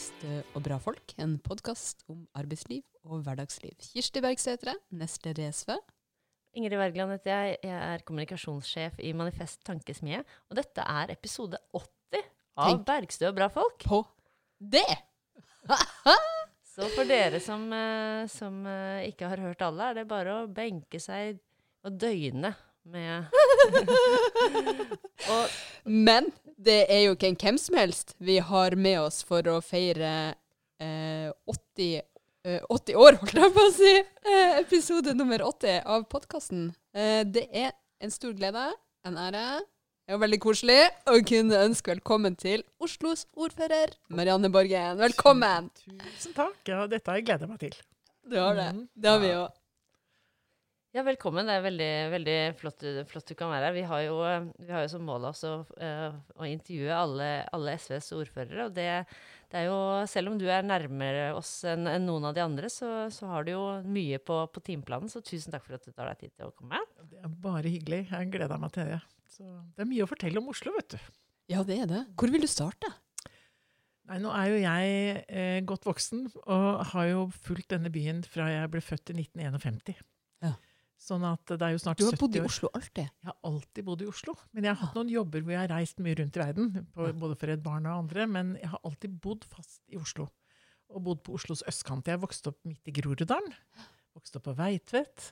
'Bergstø og bra folk'. En podkast om arbeidsliv og hverdagsliv. Kirsti Bergsætre, nestleder i SV. Ingrid Wergeland heter jeg. Jeg er kommunikasjonssjef i Manifest Tankesmie. Og dette er episode 80 av Tenk. Bergstø og bra folk. På det! Så for dere som, eh, som eh, ikke har hørt alle, er det bare å benke seg og døgne med Og Men det er jo ikke en hvem som helst vi har med oss for å feire eh, 80, eh, 80 år, holdt jeg på å si. Eh, episode nummer 80 av podkasten. Eh, det er en stor glede, en ære. Det er veldig koselig å kunne ønske velkommen til Oslos ordfører Marianne Borgen. Velkommen! Tusen takk. Ja, dette har jeg gleda meg til. Du har det. Mhm. Det har vi Ja. òg. Ja, velkommen. Det er veldig, veldig flott, flott du kan være her. Vi har jo, vi har jo som mål også uh, å intervjue alle, alle SVs ordførere. Og det, det er jo, selv om du er nærmere oss enn en noen av de andre, så, så har du jo mye på, på timeplanen. Så tusen takk for at du tar deg tid til å komme. Det er bare hyggelig. Jeg gleder meg til det. Så det er mye å fortelle om Oslo, vet du. Ja, det er det. Hvor vil du starte? Nei, nå er jo jeg eh, godt voksen og har jo fulgt denne byen fra jeg ble født i 1951. Ja. Sånn at det er jo snart 70 år. Du har bodd i. Oslo alltid. Jeg har alltid bodd i Oslo. Men jeg har hatt noen jobber hvor jeg har reist mye rundt i verden. På, både for et barn og andre. Men jeg har alltid bodd fast i Oslo. Og bodd på Oslos østkant. Jeg vokste opp midt i Groruddalen. Vokste opp på Veitvet.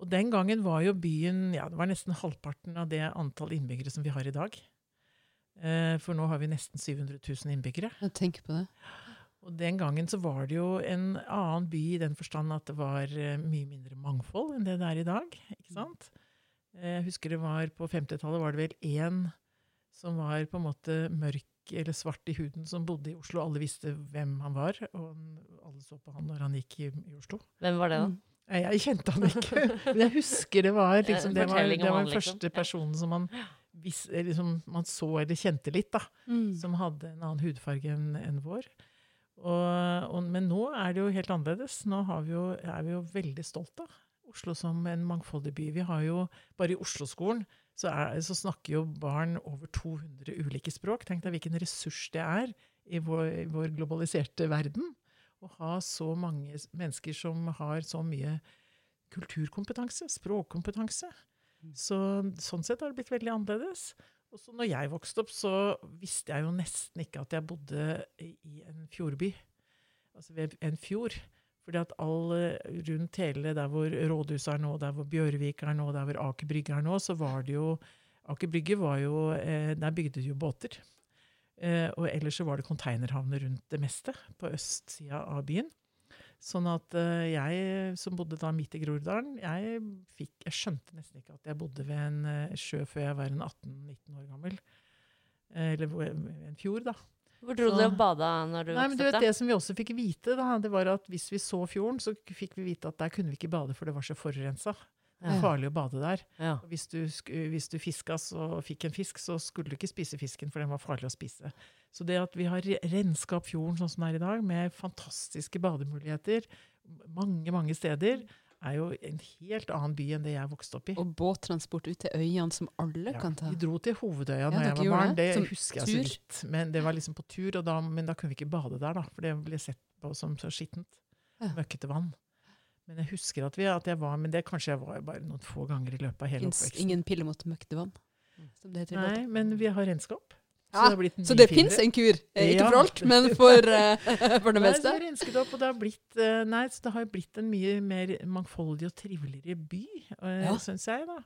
Og den gangen var jo byen ja, det var nesten halvparten av det antall innbyggere som vi har i dag. Eh, for nå har vi nesten 700 000 innbyggere. Jeg tenker på det. Og den gangen så var det jo en annen by i den forstand at det var eh, mye mindre mangfold enn det det er i dag. ikke sant? Eh, Jeg husker det var på 50-tallet var det vel én som var på en måte mørk eller svart i huden, som bodde i Oslo. Alle visste hvem han var, og alle så på han når han gikk i, i Oslo. Hvem var det, da? Mm. Nei, Jeg kjente han ikke, men jeg husker det var liksom, det var, det var den liksom. første personen som man, vis, eh, liksom, man så eller kjente litt. da Mm. som hadde en annen hudfarge enn enn vår. Og, og, men nå er det jo helt annerledes. Nå har vi jo, er vi jo veldig stolte av Oslo som en mangfoldig by. Vi har jo, Bare i Oslo-skolen så, er- så snakker jo barn over 200 ulike språk. Tenk deg hvilken ressurs det er i vår, i vår globaliserte verden. Å ha så mange mennesker som har så mye kulturkompetanse, språkkompetanse. Så, sånn sett har det blitt veldig annerledes. Og så når jeg vokste opp, så visste jeg jo nesten ikke at jeg bodde i en fjordby. Altså ved en fjord. Fordi at all eh, rundt hele der hvor rådhuset er nå, der hvor Bjørvik er nå, der hvor Aker Brygge er nå, så var det jo Aker Brygge var jo eh, Der bygde de jo båter. Eh, og ellers så var det konteinerhavner rundt det meste på østsida av byen. Sånn at eh, jeg som bodde da midt i Groruddalen, jeg, fikk, jeg skjønte nesten ikke at jeg bodde ved en eh, sjø før jeg var en 18-19 år gammel. Eh, eller ved en fjord, da. Hvor dro du Så- og bada når du Nei, men du vet? Det som vi også fikk vite, da, det var at hvis vi så fjorden, så fikk vi vite at der kunne vi ikke bade, for det var så forurensa. Det var farlig å bade der. Ja. Hvis du, hvis du fiska og fikk en fisk, så skulle du ikke spise fisken, for den var farlig å spise. Så det at vi har re- renska opp fjorden sånn som den er i dag, med fantastiske bademuligheter mange, mange steder, er jo en helt annen by enn det jeg vokste opp i. Og båttransport ut til øyene som alle Ja, kan ta. vi dro til Hovedøya Ja, da jeg var barn. det? Det husker jeg så vidt. Men det var liksom på tur, da, men da kunne vi ikke bade der, da, for det ble sett på som så skittent. Ja. Møkkete vann. Men jeg husker at, vi, at jeg var Men det kanskje jeg var bare noen få ganger i løpet av hele Fins oppveksten. ingen pille mot møkkete vann. Som det heter i Nei, men vi har renskap. Ja, det blitt Så det fins en kur. Eh, ikke Ja. for alt, men for, eh, for det Nei, så det opp, og det har blitt, eh, nei, så det har blitt en mye mer mangfoldig og triveligere by, uh, Ja. syns jeg. da.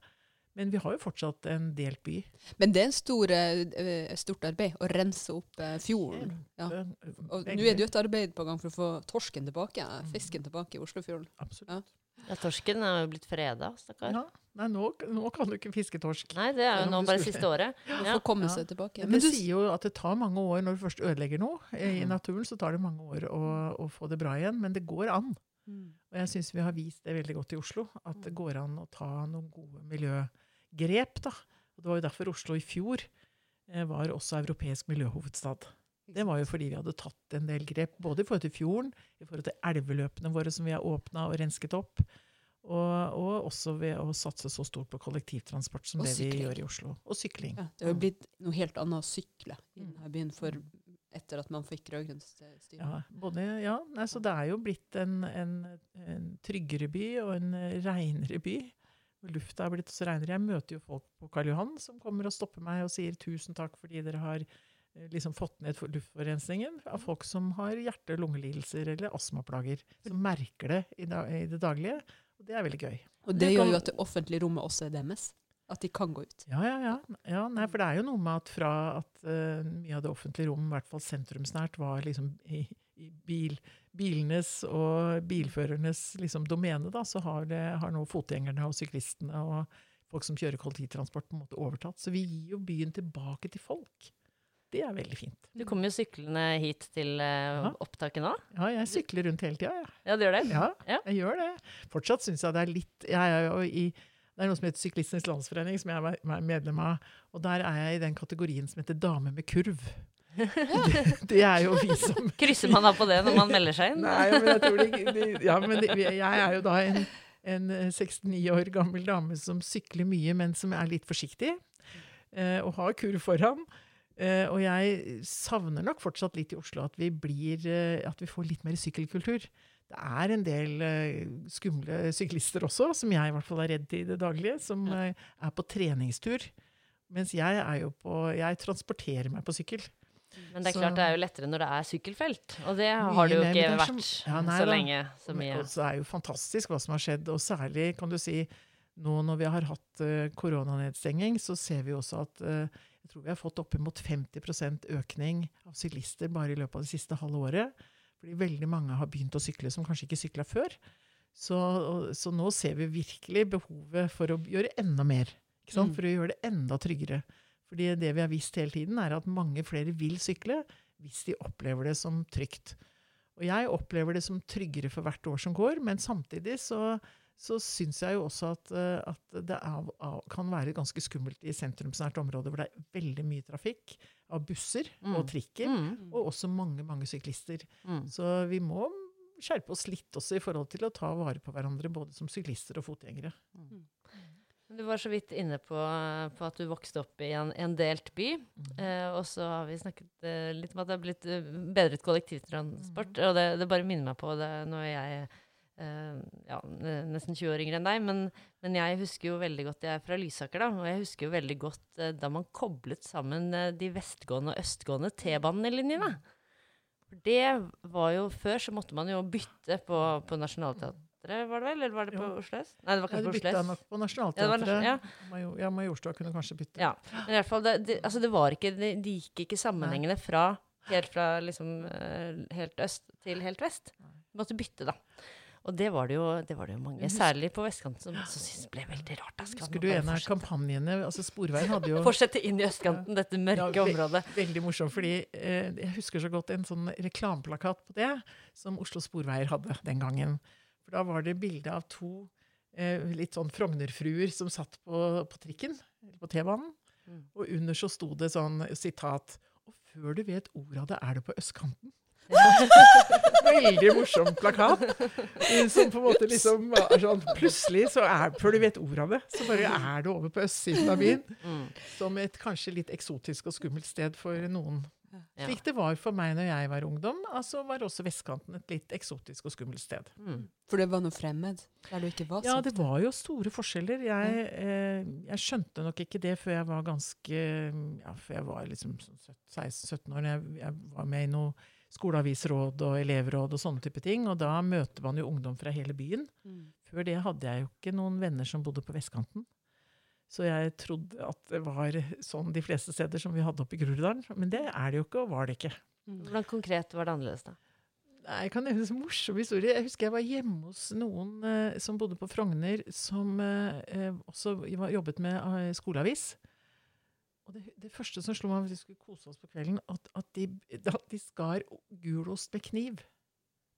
Men vi har jo fortsatt en delt by. Men det er en stor, eh, stort arbeid å rense opp fjorden. Ja. Og nå er det jo et arbeid på gang for å få torsken tilbake, fisken tilbake i Oslofjorden. Absolutt. Ja, torsken er jo blitt freda, stakkar. Ja. Nei, nå, nå kan du ikke fiske torsk. Nei, det er jo nå bare siste året. Ja. få komme seg tilbake. Men Men du, sier jo at det tar mange år når du først ødelegger noe i Mhm. naturen, så tar det mange år å, å få det bra igjen. Men det går an. Mm. Og jeg syns vi har vist det veldig godt i Oslo, at det går an å ta noen gode miljøgrep. da. Og det var jo derfor Oslo i fjor eh, var også europeisk miljøhovedstad. Det var jo fordi vi hadde tatt en del grep, både i forhold til fjorden, i forhold til elveløpene våre som vi har åpna og rensket opp. Og, og også ved å satse så stort på kollektivtransport som Og det vi gjør i Oslo. Og sykling. Ja, det har jo blitt noe helt annet å sykle i Mm. denne byen for etter at man fikk rød-grønt styre. Ja, både, ja nei, så det er jo blitt en, en, en tryggere by og en reinere by. Lufta er blitt så reinere. Jeg møter jo folk på Karl Johan som kommer og stopper meg og sier tusen takk fordi dere har eh, liksom fått ned for- luftforurensningen av folk som har hjerte- og lungelidelser eller astmaplager. Som merker det i, da, i det daglige. Og det er veldig gøy. Og det gjør jo at det offentlige rommet også er deres. At de kan gå ut. Ja, ja, ja. ja nei, for det er jo noe med at fra at uh, mye av det offentlige rom, i hvert fall sentrumsnært, var liksom i, i bil, bilenes og bilførernes liksom, domene, da, så har, det, har nå fotgjengerne og syklistene og folk som kjører kollektivtransport, på en måte overtatt. Så vi gir jo byen tilbake til folk. Det er veldig fint. Du kommer jo syklende hit til uh, opptaket nå. Ja, jeg sykler rundt hele tida, jeg. Ja, du gjør det? Ja, Ja. jeg gjør det. Fortsatt syns jeg det er litt jeg er jo i, Det er noe som heter Syklistenes Landsforening, som jeg er medlem av. Og der er jeg i den kategorien som heter dame med kurv. Det, det er jo vi som Krysser man da på det når man melder seg inn? Nei, men jeg tror de, de Ja, men jeg er jo da en, en eh, 69 år gammel dame som sykler mye, men som er litt forsiktig. Eh, og har kurv foran. Eh, og jeg savner nok fortsatt litt i Oslo at vi, blir, uh, at vi får litt mer sykkelkultur. Det er en del uh, skumle syklister også, som jeg i hvert fall er redd i det daglige, som er på treningstur. Mens jeg er jo på Jeg transporterer meg på sykkel. Men det er Så- klart det er jo lettere når det er sykkelfelt. Og det har det jo ikke vært som- Ja, nei så lenge. Så mye. Og så er jo fantastisk hva som har skjedd, og særlig kan du si nå når vi har hatt koronanedstenging, så ser vi også at jeg tror vi har fått oppimot 50% økning av syklister bare i løpet av det siste halve året. Fordi veldig mange har begynt å sykle som kanskje ikke sykla før. Så, så nå ser vi virkelig behovet for å gjøre enda mer. Ikke sant? Mm. For å gjøre det enda tryggere. Fordi det vi har visst hele tiden, er at mange flere vil sykle hvis de opplever det som trygt. Og jeg opplever det som tryggere for hvert år som går, men samtidig så, så syns jeg jo også at, eh, at det er, kan være ganske skummelt i sentrumsnært område hvor det er veldig mye trafikk av busser Mm. og trikker, Mm, og også mange, mange syklister. mm. Så vi må skjerpe oss litt også i forhold til å ta vare på hverandre, både som syklister og fotgjengere. Du var så vidt inne på, på at du vokste opp i en, en delt by. Eh, og så har vi snakket eh, litt om at det har blitt eh, bedret kollektivtransport. Og det, det bare minner meg på det når jeg ja, nesten 20 år yngre enn deg. Men, men jeg husker jo veldig godt Jeg er fra Lysaker, da. Og jeg husker jo veldig godt eh, da man koblet sammen eh, de vestgående og østgående T-banelinjene. Det var jo Før så måtte man jo bytte på, på Nationaltheatret, var det vel? Eller var det på Jo. Oslo S? Nei, det var Ja, kanskje de på Oslo bytta S. nok på Ja, Nationaltheatret. nas- ja. Major, ja, Majorstua kunne kanskje bytte. Ja, men i hvert fall, det, det, altså det var ikke, det, de gikk ikke sammenhengende fra helt fra liksom eh, helt øst til helt vest. Du måtte bytte, da. Og det var det jo, det var det jo mange, særlig på vestkanten, som, også syntes ble veldig rart. Husker du en av fortsette. kampanjene altså Sporveien hadde jo Fortsette inn i østkanten, dette mørke Ja, ve- området. Veldig morsomt, fordi eh, jeg husker så godt en sånn reklameplakat på det, som Oslo Sporveier hadde den gangen. For da var det bilde av to eh, litt sånn Frogner-fruer som satt på, på trikken, eller på T-banen. Mm. Og under så sto det sånn sitat Og før du vet ordet av det, er du på østkanten. Veldig morsom plakat. Som på en måte liksom er sånn Plutselig, så er, før du vet ordet av det, så bare er du over på østsiden av byen. Mm. Som et kanskje litt eksotisk og skummelt sted for noen. Slik det var for meg når jeg var ungdom, altså var også vestkanten et litt eksotisk og skummelt sted. Mm. For det var noe fremmed der du ikke var Ja, det var jo store forskjeller. Jeg, eh, jeg skjønte nok ikke det før jeg var ganske Ja, før jeg var liksom sånn 16-17 år. når Jeg, jeg var med i noe skoleavisråd og elevråd og sånne type ting. Og da møter man jo ungdom fra hele byen. Mm. Før det hadde jeg jo ikke noen venner som bodde på vestkanten. Så jeg trodde at det var sånn de fleste steder som vi hadde oppe i Groruddalen. Men det er det jo ikke, og var det ikke. Mm. Hvordan konkret var det annerledes, da? Nei, Jeg kan nevne en morsom historie. Jeg husker jeg var hjemme hos noen eh, som bodde på Frogner, som eh, eh, også jobbet med eh, skoleavis. Og det, det første som slo meg, hvis vi skulle kose oss på kvelden, at, at, de, at de skar gulost med kniv.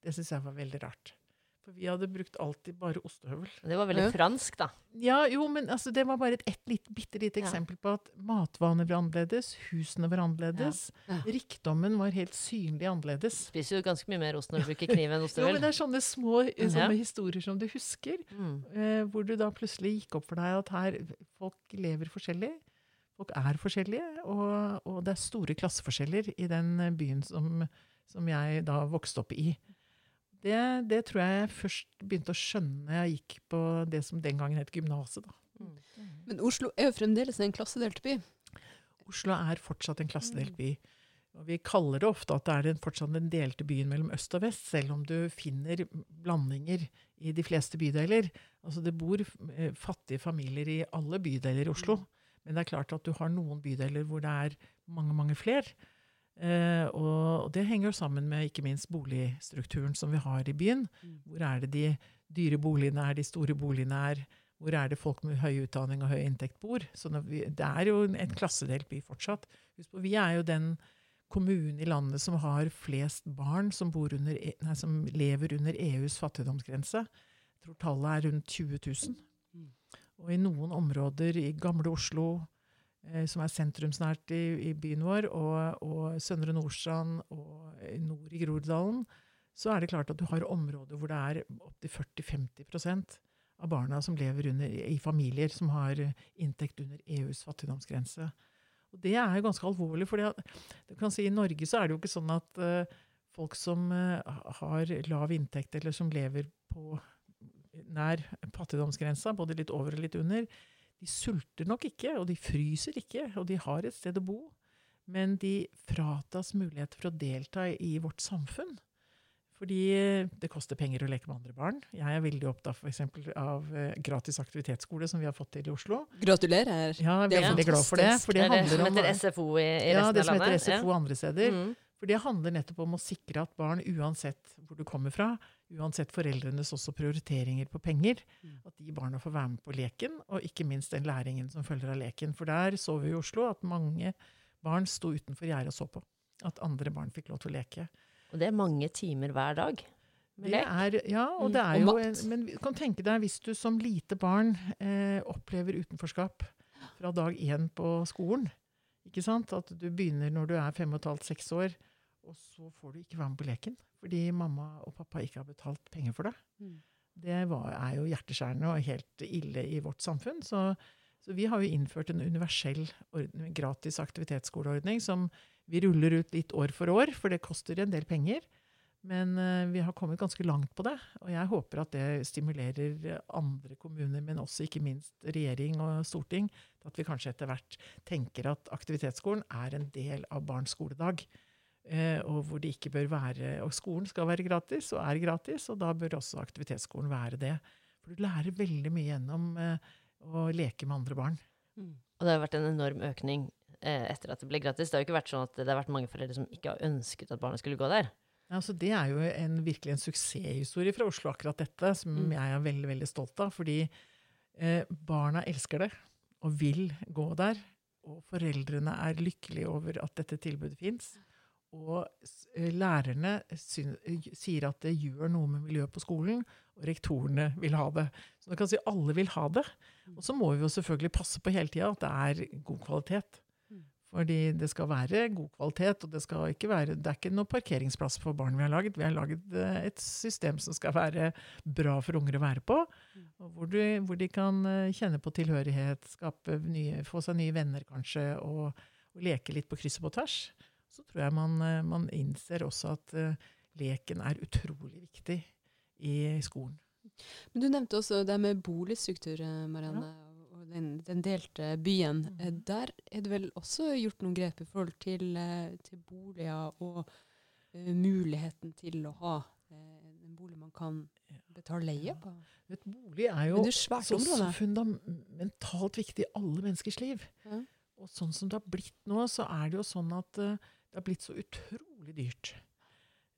Det syns jeg var veldig rart. For vi hadde brukt alltid bare ostehøvel. Det var veldig Ja. fransk, da. Ja, jo, men altså, det var bare et, et litt, bitte lite Ja. eksempel på at matvaner var annerledes, husene var annerledes, Ja. Ja. rikdommen var helt synlig annerledes. Spiser jo ganske mye mer ost når du bruker kniv enn Jo, men det er sånne små eh, Ja. sånne historier som du husker, Mm. eh, hvor du da plutselig gikk opp for deg at her folk lever forskjellig. Folk er forskjellige, og, og det er store klasseforskjeller i den byen som, som jeg da vokste opp i. Det, det tror jeg jeg først begynte å skjønne jeg gikk på det som den gangen het gymnaset. Mm. Men Oslo er jo fremdeles en klassedelt by. Oslo er fortsatt en klassedelt by. Og vi kaller det ofte at det er den, fortsatt den delte byen mellom øst og vest, selv om du finner blandinger i de fleste bydeler. Altså det bor eh, fattige familier i alle bydeler i Oslo. Men det er klart at du har noen bydeler hvor det er mange, mange flere. Eh, og, det henger jo sammen med ikke minst boligstrukturen som vi har i byen. Mm. Hvor er det de dyre boligene er, de store boligene er? Hvor er det folk med høy utdanning og høy inntekt bor? Så vi, det er jo en, en klassedelt by fortsatt. Husk på, vi er jo den kommunen i landet som har flest barn som, bor under, E- nei, som lever under EUs fattigdomsgrense. Jeg tror tallet er rundt 20 000. Og i noen områder i gamle Oslo, eh, som er sentrumsnært i, i byen vår, og, og Søndre Nordstrand og nord i Groruddalen, så er det klart at du har områder hvor det er opptil 40-50% av barna som lever under, i familier som har inntekt under EUs fattigdomsgrense. Og det er jo ganske alvorlig, for du kan si i Norge så er det jo ikke sånn at eh, folk som eh, har lav inntekt, eller som lever på nær fattigdomsgrensa, både litt over og litt under, de sulter nok ikke, og de fryser ikke, og de har et sted å bo. Men de fratas mulighet for å delta i vårt samfunn. Fordi eh, det koster penger å leke med andre barn. Jeg er veldig opptatt for eksempel, av eh, gratis aktivitetsskole, som vi har fått til i Oslo. Gratulerer. Ja, jeg er veldig glad for det. For det Det er det handler som om heter SFO i, i ja, resten det som heter SFO andre steder. Mm. For det handler nettopp om å sikre at barn, uansett hvor du kommer fra, uansett foreldrenes også prioriteringer på penger, Mm. at de barna får være med på leken, og ikke minst den læringen som følger av leken. For der så vi i Oslo at mange barn sto utenfor gjerdet og så på. At andre barn fikk lov til å leke. Og det er mange timer hver dag. med lek. er, ja, og Mm. det er Og jo en, Men kan tenke deg hvis du som lite barn eh, opplever utenforskap fra dag én på skolen. Ikke sant? At du begynner når du er fem og et halvt, seks år, og så får du ikke være med på leken. Fordi mamma og pappa ikke har betalt penger for det. Mm. Det var, er jo hjerteskjærende og helt ille i vårt samfunn. Så, så vi har jo innført en universell ordning, gratis aktivitetsskoleordning som vi ruller ut litt år for år, for det koster en del penger. Men uh, vi har kommet ganske langt på det, og jeg håper at det stimulerer andre kommuner, men også ikke minst regjering og storting, at vi kanskje etter hvert tenker at aktivitetsskolen er en del av barns skoledag. Eh, og hvor det ikke bør være Og skolen skal være gratis, og er gratis, og da bør også aktivitetsskolen være det. For du lærer veldig mye gjennom eh, å leke med andre barn. Mm. Og det har vært en enorm økning eh, etter at det ble gratis. Det har jo ikke vært sånn at det har vært mange foreldre som ikke har ønsket at barna skulle gå der. Ja, så det er jo en, virkelig en suksesshistorie fra Oslo, akkurat dette, som Mm. jeg er veldig veldig stolt av. Fordi eh, barna elsker det, og vil gå der. Og foreldrene er lykkelige over at dette tilbudet fins. Og eh, lærerne eh, sier at det gjør noe med miljøet på skolen, og rektorene vil ha det. Så man kan si alle vil ha det. Og så må vi jo selvfølgelig passe på hele tida at det er god kvalitet. Mm. Fordi det skal være god kvalitet, og det, skal ikke være, det er ikke noe parkeringsplass for barn vi har laget. Vi har laget eh, et system som skal være bra for unger å være på. Mm. Hvor, de, hvor de kan kjenne på tilhørighet, nye, få seg nye venner kanskje, og, og leke litt på kryss og på tvers. Så tror jeg man, eh, man innser også at eh, leken er utrolig viktig i skolen. Men du nevnte også det med boligstruktur, Marianne. Marianne, og den, den delte byen. Eh, Der er det vel også gjort noen grep i forhold til, eh, til boliger og uh, muligheten til å ha uh, en bolig man kan betale leie Ja. på. Et bolig er jo er så, så fundamentalt viktig i alle menneskers liv. Ja. Og sånn som det har blitt nå, så er det jo sånn at eh, det har blitt så utrolig dyrt.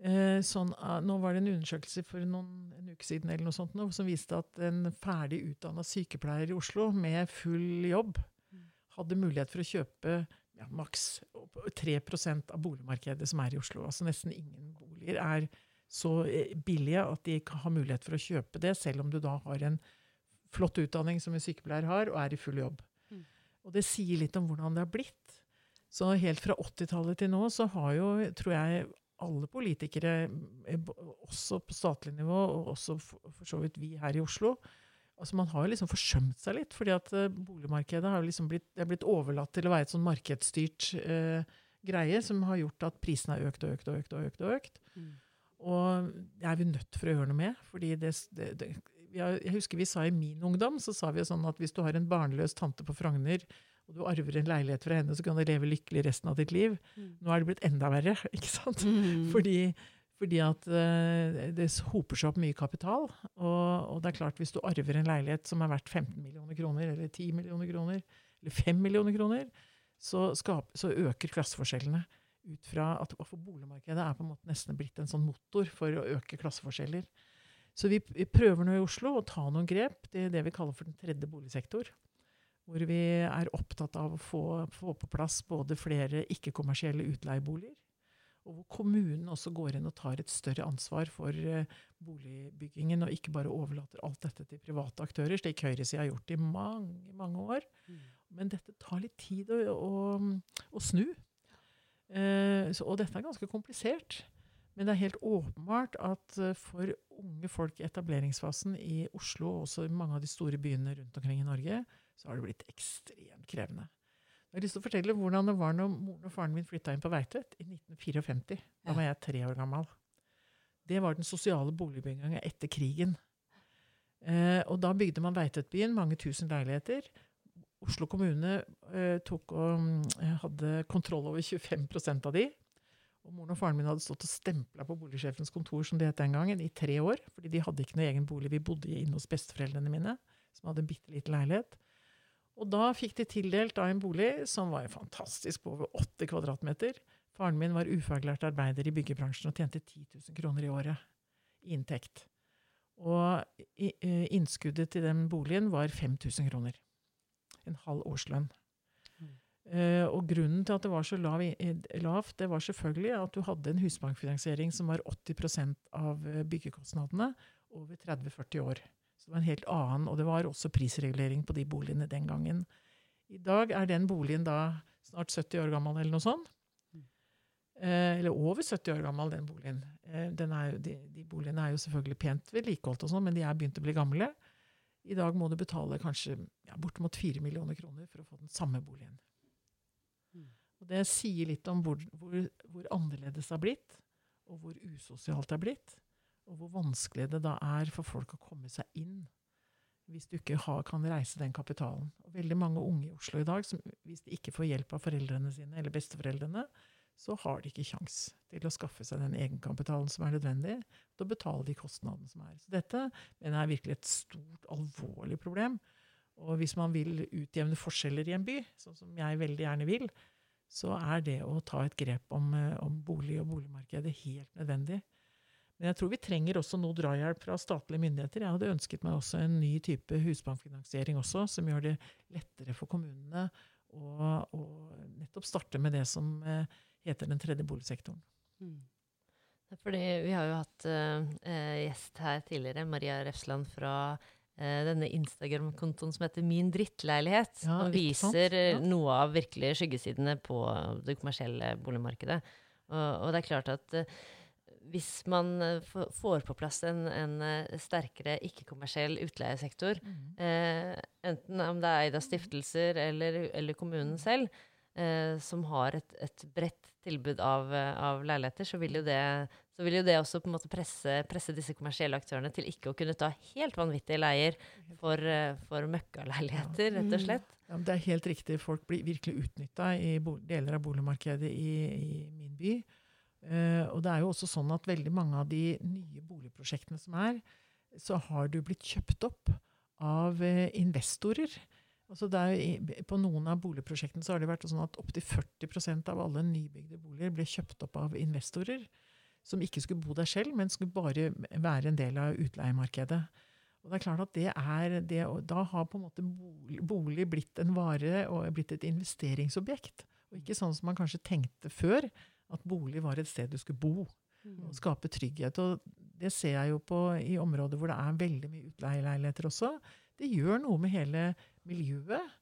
Eh, sånn, ah, nå var det en undersøkelse for noen, en uke siden eller noe sånt nå, som viste at en ferdig utdanna sykepleier i Oslo med full jobb hadde mulighet for å kjøpe ja, maks opp- 3 av boligmarkedet som er i Oslo. Altså nesten ingen boliger er så eh, billige at de ikke har mulighet for å kjøpe det, selv om du da har en flott utdanning som en sykepleier har, og er i full jobb. Mm. Og det sier litt om hvordan det har blitt. Så helt fra 80-tallet til nå så har jo, tror jeg, alle politikere, eh, også på statlig nivå, og også for, så vidt vi her i Oslo, altså man har jo liksom forsømt seg litt, fordi at eh, boligmarkedet har liksom blitt, det er blitt overlatt til å være et sånn markedsstyrt eh, greie, som har gjort at prisene har økt og økt og økt. og økt og økt. Mm. Og det er vi nødt for å gjøre noe med. fordi det, det, det, Jeg husker vi sa i min ungdom så sa vi jo sånn at hvis du har en barnløs tante på Frogner, og du arver en leilighet fra henne, så kan du leve lykkelig resten av ditt liv. Mm. Nå er det blitt enda verre. ikke sant? Mm. Fordi, fordi at eh, det hoper seg opp mye kapital. Og, og det er klart, hvis du arver en leilighet som er verdt 15 millioner kroner, eller 10 millioner kroner, eller 5 millioner kroner, så, skap, så øker klasseforskjellene. Ut fra at for Boligmarkedet er på en måte nesten blitt en sånn motor for å øke klasseforskjeller. Så vi, vi prøver nå i Oslo å ta noen grep. Det er det vi kaller for den tredje boligsektor. Hvor vi er opptatt av å få, få på plass både flere ikke-kommersielle utleieboliger, og hvor kommunen også går inn og tar et større ansvar for eh, boligbyggingen, og ikke bare overlater alt dette til private aktører, slik høyresida har gjort i mange, mange år. Mm. Men dette tar litt tid å, å, å snu. Eh, så, og dette er ganske komplisert. Men det er helt åpenbart at eh, for unge folk i etableringsfasen i Oslo, og også i mange av de store byene rundt omkring i Norge, så har det blitt ekstremt krevende. Jeg har lyst til å fortelle hvordan det var når moren og faren min flytta inn på Veitvet i 1954. Da var jeg tre år gammel. Det var den sosiale boligbygginga etter krigen. Eh, og da bygde man Veitvetbyen, mange tusen leiligheter. Oslo kommune eh, tok og mm, hadde kontroll over 25% av de. Og moren og faren min hadde stått og stempla på boligsjefens kontor som det het den gangen, i tre år. Fordi de hadde ikke noe egen bolig. Vi bodde inne hos besteforeldrene mine, som hadde en bitte liten leilighet. Og da fikk de tildelt da en bolig som var fantastisk, på over 80 kvadratmeter. Faren min var ufaglært arbeider i byggebransjen og tjente 10 000 kroner i året i inntekt. Og innskuddet til den boligen var 5000 kroner. En halv årslønn. Mm. Eh, og grunnen til at det var så lav, lavt, det var selvfølgelig at du hadde en husbankfinansiering som var 80% av eh, byggekostnadene over 30-40 år. Så det var en helt annen, og det var også prisregulering på de boligene den gangen. I dag er den boligen da snart 70 år gammel, eller noe sånt. Eh, eller over 70 år gammel, den boligen. Eh, den er de, de boligene er jo selvfølgelig pent vedlikeholdt, og sånn, men de er begynt å bli gamle. I dag må du betale kanskje ja, bortimot 4 millioner kroner for å få den samme boligen. Mm. Og Det sier litt om hvor, hvor, hvor annerledes det har blitt, og hvor usosialt det har blitt. Og hvor vanskelig det da er for folk å komme seg inn hvis du ikke har, kan reise den kapitalen. Og veldig mange unge i Oslo i dag, som, hvis de ikke får hjelp av foreldrene sine eller besteforeldrene, så har de ikke kjangs til å skaffe seg den egenkapitalen som er nødvendig. Da betaler de kostnaden som er. Så dette mener jeg er virkelig et stort, alvorlig problem. Og hvis man vil utjevne forskjeller i en by, sånn som jeg veldig gjerne vil, så er det å ta et grep om, eh, om bolig og boligmarkedet helt nødvendig. Men jeg tror vi trenger også noe drahjelp fra statlige myndigheter. Jeg hadde ønsket meg også en ny type husbankfinansiering også, som gjør det lettere for kommunene å, å nettopp starte med det som eh, heter den tredje boligsektoren. Mm. Fordi vi har jo hatt eh, gjest her tidligere, Maria Refsland fra denne Instagram-kontoen som heter Min drittleilighet, Ja, og viser Ja. noe av virkelig skyggesidene på det kommersielle boligmarkedet. Og, og det er klart at eh, hvis man eh, får på plass en, en eh, sterkere ikke-kommersiell utleiesektor, eh, enten om det er eid av stiftelser eller, eller kommunen selv, eh, som har et, et bredt tilbud av, eh, av leiligheter, så vil jo det, så vil jo det også presse, presse disse kommersielle aktørene til ikke å kunne ta helt vanvittige leier for, for møkkaleiligheter, rett og Mm. slett. Ja, det er helt riktig. Folk blir virkelig utnytta i deler av boligmarkedet i, i min by. Eh, og det er jo også sånn at veldig mange av de nye boligprosjektene som er, så har du blitt kjøpt opp av eh, investorer. Altså er, jo på noen av boligprosjektene så har det vært sånn at opptil 40% av alle nybygde boliger ble kjøpt opp av investorer som ikke skulle bo der selv, men skulle bare være en del av utleiemarkedet. Og det er klart at det er det, Da har på en måte bolig blitt en vare og blitt et investeringsobjekt. Og ikke sånn som man kanskje tenkte før, at bolig var et sted du skulle bo. Mm. og skape trygghet. Og det ser jeg jo på i områder hvor det er veldig mye utleieleiligheter også. Det gjør noe med hele miljøet.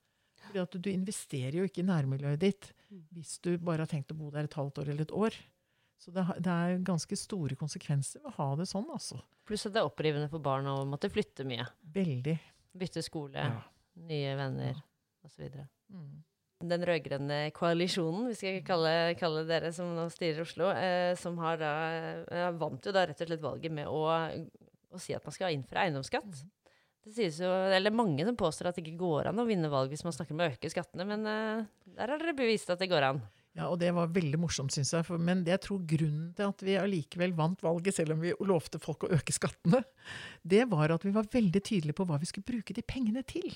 Fordi at du investerer jo ikke i nærmiljøet ditt Mm. hvis du bare har tenkt å bo der et halvt år eller et år. Så det, det er ganske store konsekvenser ved å ha det sånn, altså. Pluss at det er opprivende for barn å måtte flytte mye. Veldig. Bytte skole, Ja. nye venner Ja. osv. Mm. Den rød-grønne koalisjonen, vi skal kalle, kalle dere som nå styrer Oslo, eh, som har da, eh, vant jo da rett og slett valget med å, å si at man skal innføre eiendomsskatt. Det sies jo, eller mange som påstår at det ikke går an å vinne valg hvis man snakker om å øke skattene, men eh, der har dere bevist at det går an. Ja, og det var veldig morsomt, syns jeg. Men det jeg tror grunnen til at vi allikevel vant valget, selv om vi lovte folk å øke skattene, det var at vi var veldig tydelige på hva vi skulle bruke de pengene til.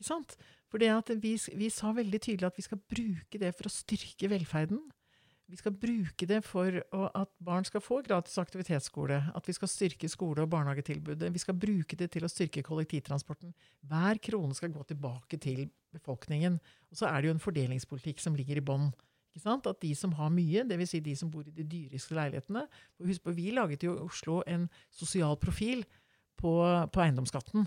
Ikke sant? For det at vi, vi sa veldig tydelig at vi skal bruke det for å styrke velferden. Vi skal bruke det for å, at barn skal få gratis aktivitetsskole. At vi skal styrke skole- og barnehagetilbudet. Vi skal bruke det til å styrke kollektivtransporten. Hver krone skal gå tilbake til befolkningen. Og så er det jo en fordelingspolitikk som ligger i bånn. At de som har mye, dvs. Si de som bor i de dyreste leilighetene for Husk på, Vi laget jo i Oslo en sosial profil på, på eiendomsskatten.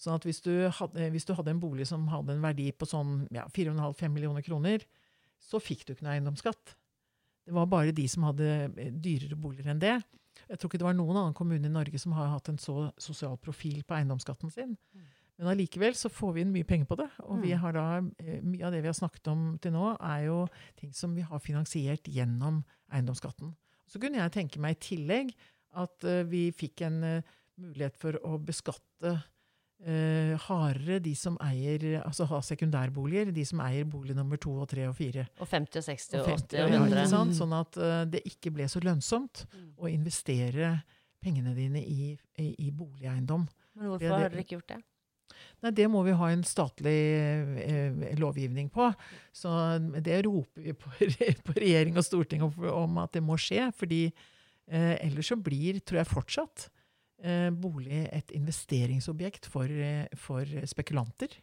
Sånn at hvis du, hadde, hvis du hadde en bolig som hadde en verdi på sånn ja, 4,5-5 millioner kroner, så fikk du ikke noe eiendomsskatt. Det var bare de som hadde eh, dyrere boliger enn det. Jeg tror ikke det var noen annen kommune i Norge som har hatt en så sosial profil på eiendomsskatten sin. Men allikevel så får vi inn mye penger på det. Og vi Mm. har da, eh, mye av det vi har snakket om til nå, er jo ting som vi har finansiert gjennom eiendomsskatten. Så kunne jeg tenke meg i tillegg at eh, vi fikk en eh, mulighet for å beskatte eh, hardere de som eier, altså har sekundærboliger, de som eier bolig nummer to og tre og fire. Og 50 og 60 og Og 80 50, og ja, 100. ikke sant? Sånn at eh, det ikke ble så lønnsomt Mm. å investere pengene dine i, i, i boligeiendom. Men hvorfor Det det- har dere ikke gjort det? Nei, det må vi ha en statlig eh, lovgivning på. Så det roper vi på, på regjering og storting om, om at det må skje. fordi eh, ellers så blir, tror jeg fortsatt, eh, bolig et investeringsobjekt for, eh, for spekulanter.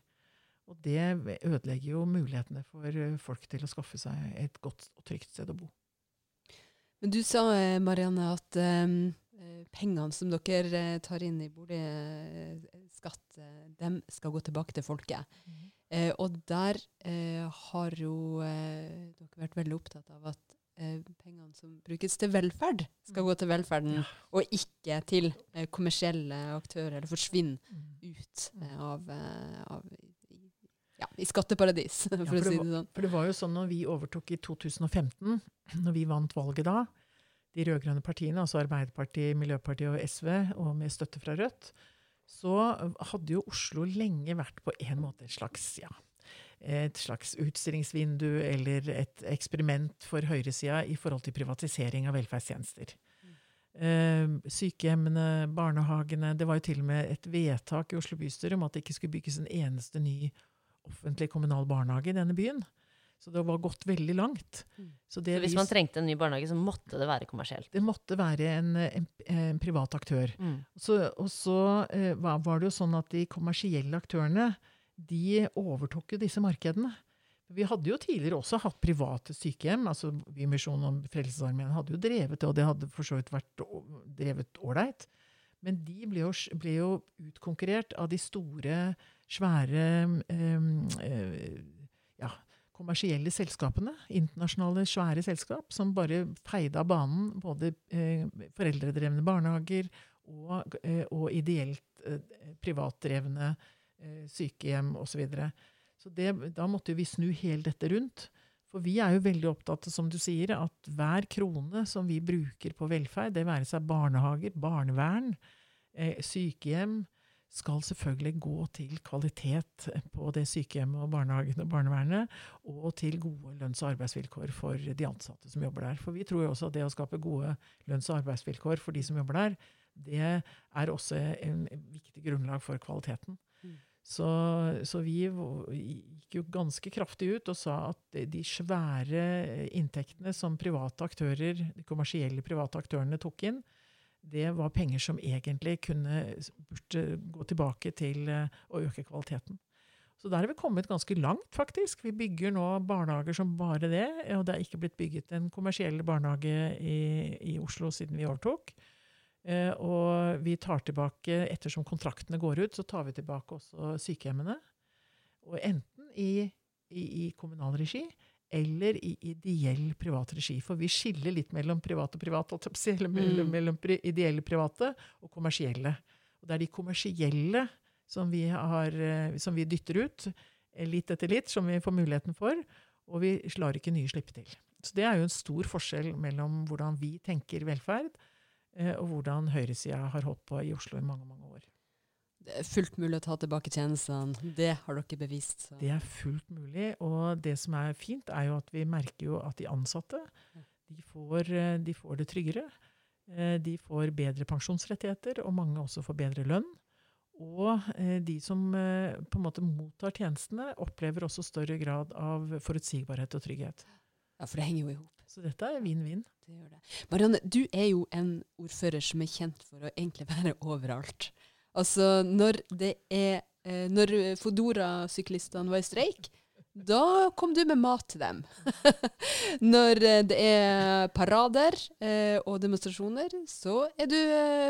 Og det ødelegger jo mulighetene for eh, folk til å skaffe seg et godt og trygt sted å bo. Men du sa, eh, Marianne, at eh, eh, pengene som dere eh, tar inn i boligskatt, eh, dem skal gå tilbake til folket. Eh, og der eh, har jo eh, dere vært veldig opptatt av at eh, pengene som brukes til velferd, skal gå til velferden, Ja. og ikke til eh, kommersielle aktører, eller forsvinne Mm. ut eh, av, eh, av ja, i skatteparadis, for for å si det sånn. For det var jo sånn når vi overtok i 2015, når vi vant valget da, de rød-grønne partiene, altså Arbeiderpartiet, Miljøpartiet og SV, og med støtte fra Rødt, så hadde jo Oslo lenge vært på en måte et slags, ja, et slags utstillingsvindu eller et eksperiment for høyresida i forhold til privatisering av velferdstjenester. Eh, sykehjemmene, barnehagene Det var jo til og med et vedtak i Oslo bystyre om at det ikke skulle bygges en eneste ny offentlig kommunal barnehage i denne byen. Så det var gått veldig langt. Mm. Så det, Så hvis man trengte en ny barnehage, så måtte det være kommersielt. det måtte være en, en, en privat aktør. Mm. Så, og så eh, var var det jo sånn at de kommersielle aktørene de overtok jo disse markedene. Vi hadde jo tidligere også hatt private sykehjem. altså Bymisjonen og Frelsesarmeen hadde jo drevet det, og det hadde for så vidt vært drevet ålreit. Men de ble jo, ble jo utkonkurrert av de store, svære eh, ja, kommersielle selskapene. Internasjonale, svære selskap som bare feide av banen både eh, foreldredrevne barnehager og, eh, og ideelt eh, privatdrevne eh, sykehjem osv. Så, videre. så da måtte vi snu helt dette rundt. For vi er jo veldig opptatt som du sier, at hver krone som vi bruker på velferd, det være seg barnehager, barnevern, eh, sykehjem, skal selvfølgelig gå til kvalitet på det sykehjemmet og barnehagen og barnevernet, og til gode lønns- og arbeidsvilkår for de ansatte som jobber der. For vi tror jo også at det å skape gode lønns- og arbeidsvilkår for de som jobber der, det er også en viktig grunnlag for kvaliteten. Mm. Så, så vi gikk jo ganske kraftig ut og sa at de- svære inntektene som private aktører, de kommersielle private aktørene tok inn, det var penger som egentlig kunne burde gå tilbake til eh, å øke kvaliteten. Så der har vi kommet ganske langt, faktisk. Vi bygger nå barnehager som bare det. Og det er ikke blitt bygget en kommersiell barnehage i, i Oslo siden vi overtok. Eh, og vi tar tilbake, ettersom kontraktene går ut, så tar vi tilbake også sykehjemmene. Og enten i, i, i kommunal regi eller i ideell privat regi. For vi skiller litt mellom privat og privat, eller mellom, Mm. mellom ideelle private og kommersielle. Og det er de kommersielle som vi, har, eh, som vi dytter ut, eh, litt etter litt, som vi får muligheten for. Og vi lar ikke nye slippe til. Så det er jo en stor forskjell mellom hvordan vi tenker velferd, og hvordan høyresida har holdt på i Oslo i mange, mange år. Det er fullt mulig å ta tilbake tjenestene. Det har dere bevist. Så. Det er fullt mulig. Og det som er fint, er jo at vi merker jo at de ansatte de får, eh, de får det tryggere. Eh, De får bedre pensjonsrettigheter, og mange også får bedre lønn. Og eh, de som eh, på en måte mottar tjenestene, opplever også større grad av forutsigbarhet og trygghet. Ja, for det henger jo i hop. Så dette er vinn-vinn. Det gjør det. Marianne, du er jo en ordfører som er kjent for å egentlig være overalt. Altså, når det er eh, Når Fodora-syklistene var i streik, da kom du med mat til dem. når eh, det er parader eh, og demonstrasjoner, så er du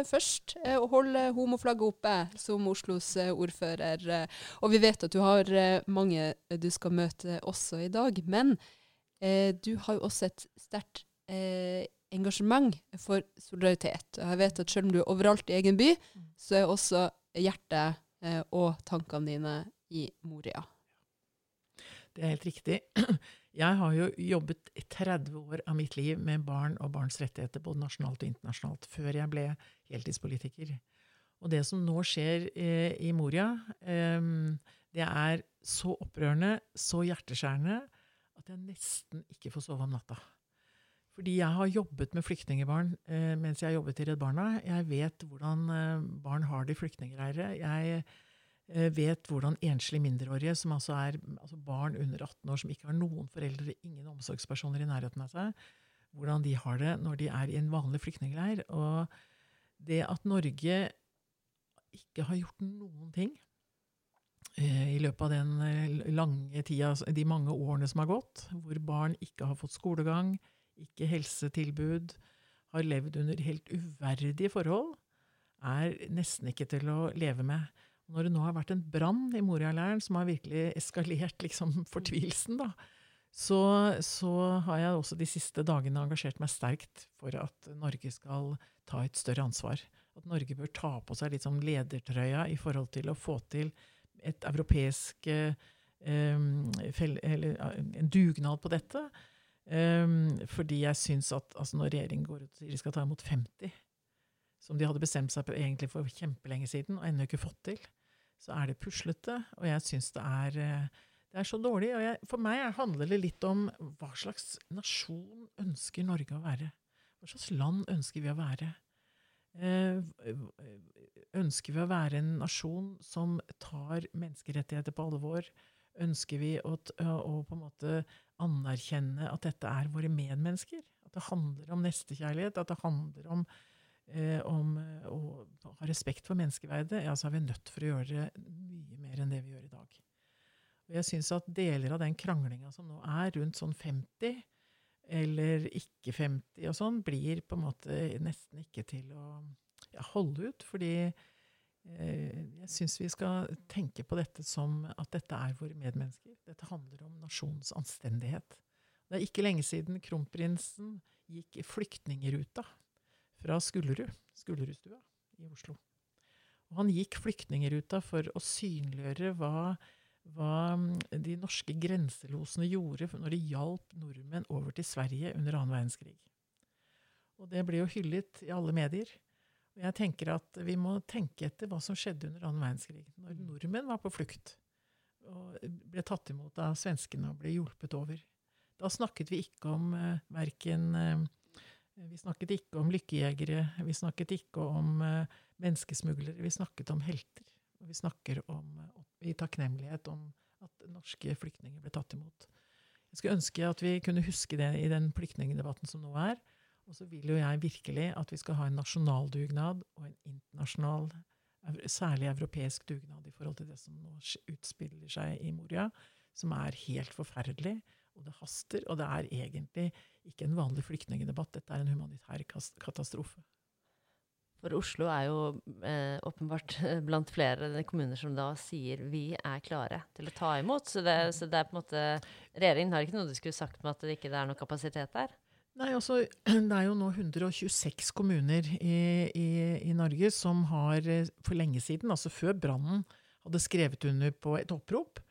først eh, å holde homoflagget oppe som Oslos ordfører. Og vi vet at du har mange du skal møte også i dag. Men eh, du har jo også et sterkt eh, engasjement for solidaritet. Og jeg vet at selv om du er overalt i egen by, så er også hjertet eh, og tankene dine i Moria. Det er helt riktig. Jeg har jo jobbet i 30 år av mitt liv med barn og barns rettigheter, både nasjonalt og internasjonalt, før jeg ble heltidspolitiker. Og det som nå skjer eh, i Moria, eh, det er så opprørende, så hjerteskjærende, at jeg nesten ikke får sove om natta. Fordi jeg har jobbet med flyktningebarn eh, mens jeg har jobbet i Redd Barna. Jeg vet hvordan eh, barn har det i flyktningleirer. Jeg eh, vet hvordan enslige mindreårige, som altså er altså barn under 18 år som ikke har noen foreldre, ingen omsorgspersoner i nærheten av seg, hvordan de har det når de er i en vanlig flyktningleir. Og det at Norge ikke har gjort noen ting i løpet av den eh, lange tida, altså de mange årene som har gått, hvor barn ikke har fått skolegang, ikke helsetilbud, har levd under helt uverdige forhold, er nesten ikke til å leve med. Når det nå har vært en brann i Moria-leiren som har virkelig eskalert liksom, fortvilelsen, da, så, så har jeg også de siste dagene engasjert meg sterkt for at Norge skal ta et større ansvar. At Norge bør ta på seg litt sånn ledertrøya i forhold til å få til et europeisk eh, en dugnad på dette. Fordi jeg syns at altså når regjeringen går ut og sier de skal ta imot 50, som de hadde bestemt seg egentlig for kjempelenge siden og ennå ikke fått til, så er det puslete. Og jeg syns det eh, det er så dårlig. og jeg, For meg handler det litt om hva slags nasjon ønsker Norge å være? Hva slags land ønsker vi å være? Eh, ønsker vi å være en nasjon som tar menneskerettigheter på alvor? Ønsker vi å, å på en måte anerkjenne at dette er våre medmennesker? At det handler om nestekjærlighet? At det handler om, eh, om å ha respekt for menneskeverdet? Ja, så er vi nødt for å gjøre det mye mer enn det vi gjør i dag. Og jeg syns at deler av den kranglinga som nå er rundt sånn 50, eller ikke 50 og sånn, blir på en måte nesten ikke til å ja, holde ut. Fordi eh, jeg syns vi skal tenke på dette som at dette er våre medmennesker. Dette handler om nasjonens anstendighet. Det er ikke lenge siden kronprinsen gikk flyktningeruta fra Skullerud, Skullerudstua i Oslo. Og han gikk flyktningeruta for å synliggjøre hva hva de norske grenselosene gjorde når de hjalp nordmenn over til Sverige under annen verdenskrig. Og det ble jo hyllet i alle medier. Og jeg tenker at vi må tenke etter hva som skjedde under annen verdenskrig. Når nordmenn var på flukt og ble tatt imot av svenskene og ble hjulpet over. Da snakket vi ikke om eh, verken eh, Vi snakket ikke om lykkejegere, vi snakket ikke om eh, menneskesmuglere, vi snakket om helter. Og vi snakker om, i takknemlighet om at norske flyktninger ble tatt imot. Jeg skulle ønske at vi kunne huske det i den flyktningdebatten som nå er. Og så vil jo jeg virkelig at vi skal ha en nasjonal dugnad og en internasjonal særlig europeisk dugnad i forhold til det som nå utspiller seg i Moria, som er helt forferdelig. Og det haster. Og det er egentlig ikke en vanlig flyktningdebatt, dette er en humanitær katastrofe. For Oslo er jo eh, åpenbart blant flere kommuner som da sier vi er klare til å ta imot. Så det, så det er på en måte Regjeringen har ikke noe de skulle sagt med at det ikke er noe kapasitet der? Nei, altså, Det er jo nå 126 kommuner i, i, i Norge som har eh, for lenge siden, altså før brannen, hadde skrevet under på et opprop.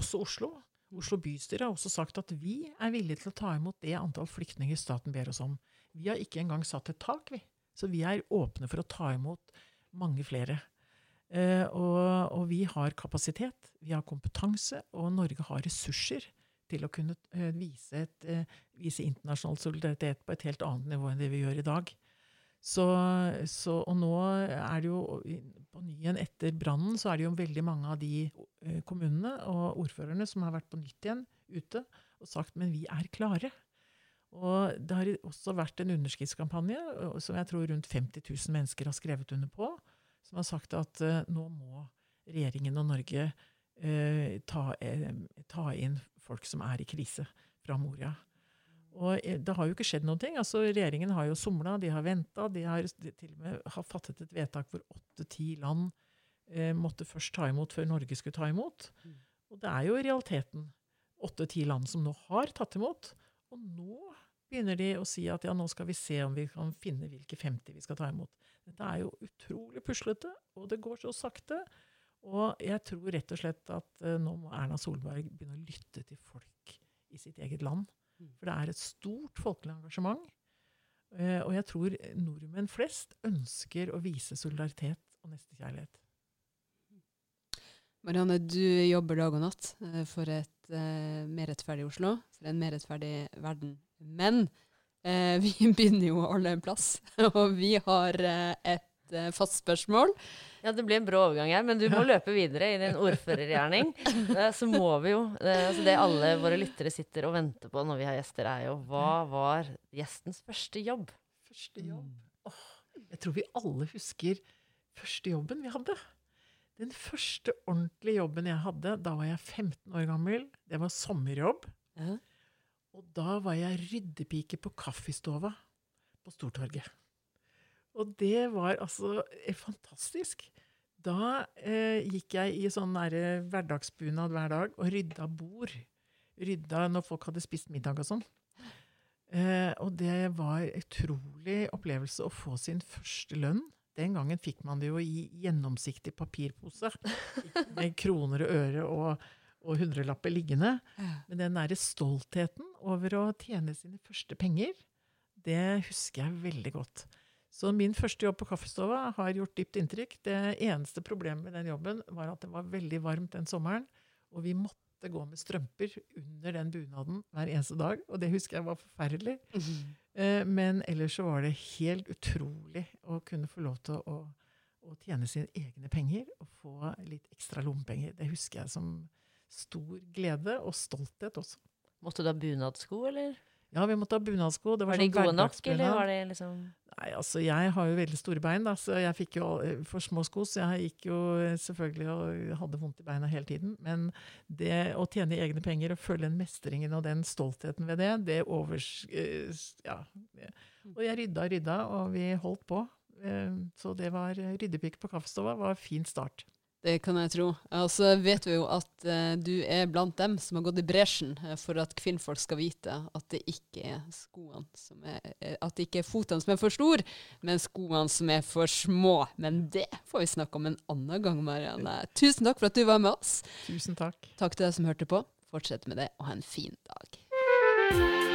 Også Oslo. Oslo bystyre har også sagt at vi er villige til å ta imot det antall flyktninger staten ber oss om. Vi har ikke engang satt et tak, vi. Så vi er åpne for å ta imot mange flere. Eh, og, og, vi har kapasitet, vi har kompetanse, og Norge har ressurser til å kunne eh, vise, et, eh, vise, internasjonal solidaritet på et helt annet nivå enn det vi gjør i dag. Så, så, og nå er det jo på ny igjen etter brannen, så er det jo veldig mange av de eh, kommunene og ordførerne som har vært på nytt igjen ute og sagt men vi er klare. Og det har også vært en underskriftskampanje som jeg tror rundt 50 000 mennesker har skrevet under på, som har sagt at uh, nå må regjeringen og Norge uh, ta, uh, ta, inn folk som er i krise fra Moria. Og det har jo ikke skjedd noen ting. Altså, regjeringen har jo somla, de har venta. De har de til og med har fattet et vedtak hvor åtte-ti land måtte først ta imot før Norge skulle ta imot. Mm. Og det er jo i realiteten åtte-ti land som nå har tatt imot. Og nå begynner de å si at ja, nå skal vi se om vi kan finne hvilke 50 vi skal ta imot. Dette er jo utrolig puslete, og det går så sakte. Og jeg tror rett og slett at uh, nå må Erna Solberg begynne å lytte til folk i sitt eget land. Mm. For det er et stort folkelig engasjement. Uh, og jeg tror nordmenn flest ønsker å vise solidaritet og nestekjærlighet. Marianne, du jobber dag og natt uh, for et mer rettferdig Oslo, for en mer rettferdig verden. Men eh, vi begynner jo alle en plass, og vi har eh, et fast spørsmål. Ja, det blir en brå overgang her, men du må løpe videre i din ordførergjerning. Så må vi jo altså Det alle våre lyttere sitter og venter på når vi har gjester, er jo hva var gjestens første jobb? Første jobb? Oh, jeg tror vi alle husker første jobben vi hadde. Den første ordentlige jobben jeg hadde, da var jeg 15 år gammel. Det var sommerjobb. Ja. Og da var jeg ryddepike på kaffestova på Stortorget. Og det var altså eh, fantastisk. Da eh, gikk jeg i sånn hverdagsbunad hver dag og rydda bord. Rydda når folk hadde spist middag og sånn. Eh, og det var en utrolig opplevelse å få sin første lønn den gangen fikk man det jo i gjennomsiktig papirpose. Med kroner og øre og, og hundrelapper liggende. Men den derre stoltheten over å tjene sine første penger, det husker jeg veldig godt. Så min første jobb på kaffestova har gjort dypt inntrykk. Det eneste problemet med den jobben var at det var veldig varmt den sommeren. Og vi måtte måtte gå med strømper under den bunaden hver eneste dag. Og det husker jeg var forferdelig. Mm -hmm. men ellers så var det helt utrolig å kunne få lov til å, å tjene sine egne penger og få litt ekstra lommepenger. Det husker jeg som stor glede og stolthet også. Måtte du ha bunadsko, eller? Ja, vi måtte ha bunadsko. Var, var, de sånn gode nok, eller var det liksom Nei, altså jeg har jo veldig store bein, da, så jeg fikk jo for små sko, så jeg gikk jo selvfølgelig og hadde vondt i beina hele tiden. Men det å tjene egne penger og føle den mestringen og den stoltheten ved det, det overs... Eh, ja. Og jeg rydda og rydda, og vi holdt på. Eh, så det var ryddepikk på kaffestova var en fin start. Det kan jeg tro. Og så vet vi jo at uh, du er blant dem som har gått i bresjen uh, for at kvinnfolk skal vite at det ikke er skoene som er uh, At det ikke er fotene som er for store, men skoene som er for små. Men det får vi snakke om en annen gang, Marianne. Tusen takk for at du var med oss. Tusen takk. Takk til deg som hørte på. Fortsett med det, og ha en fin dag.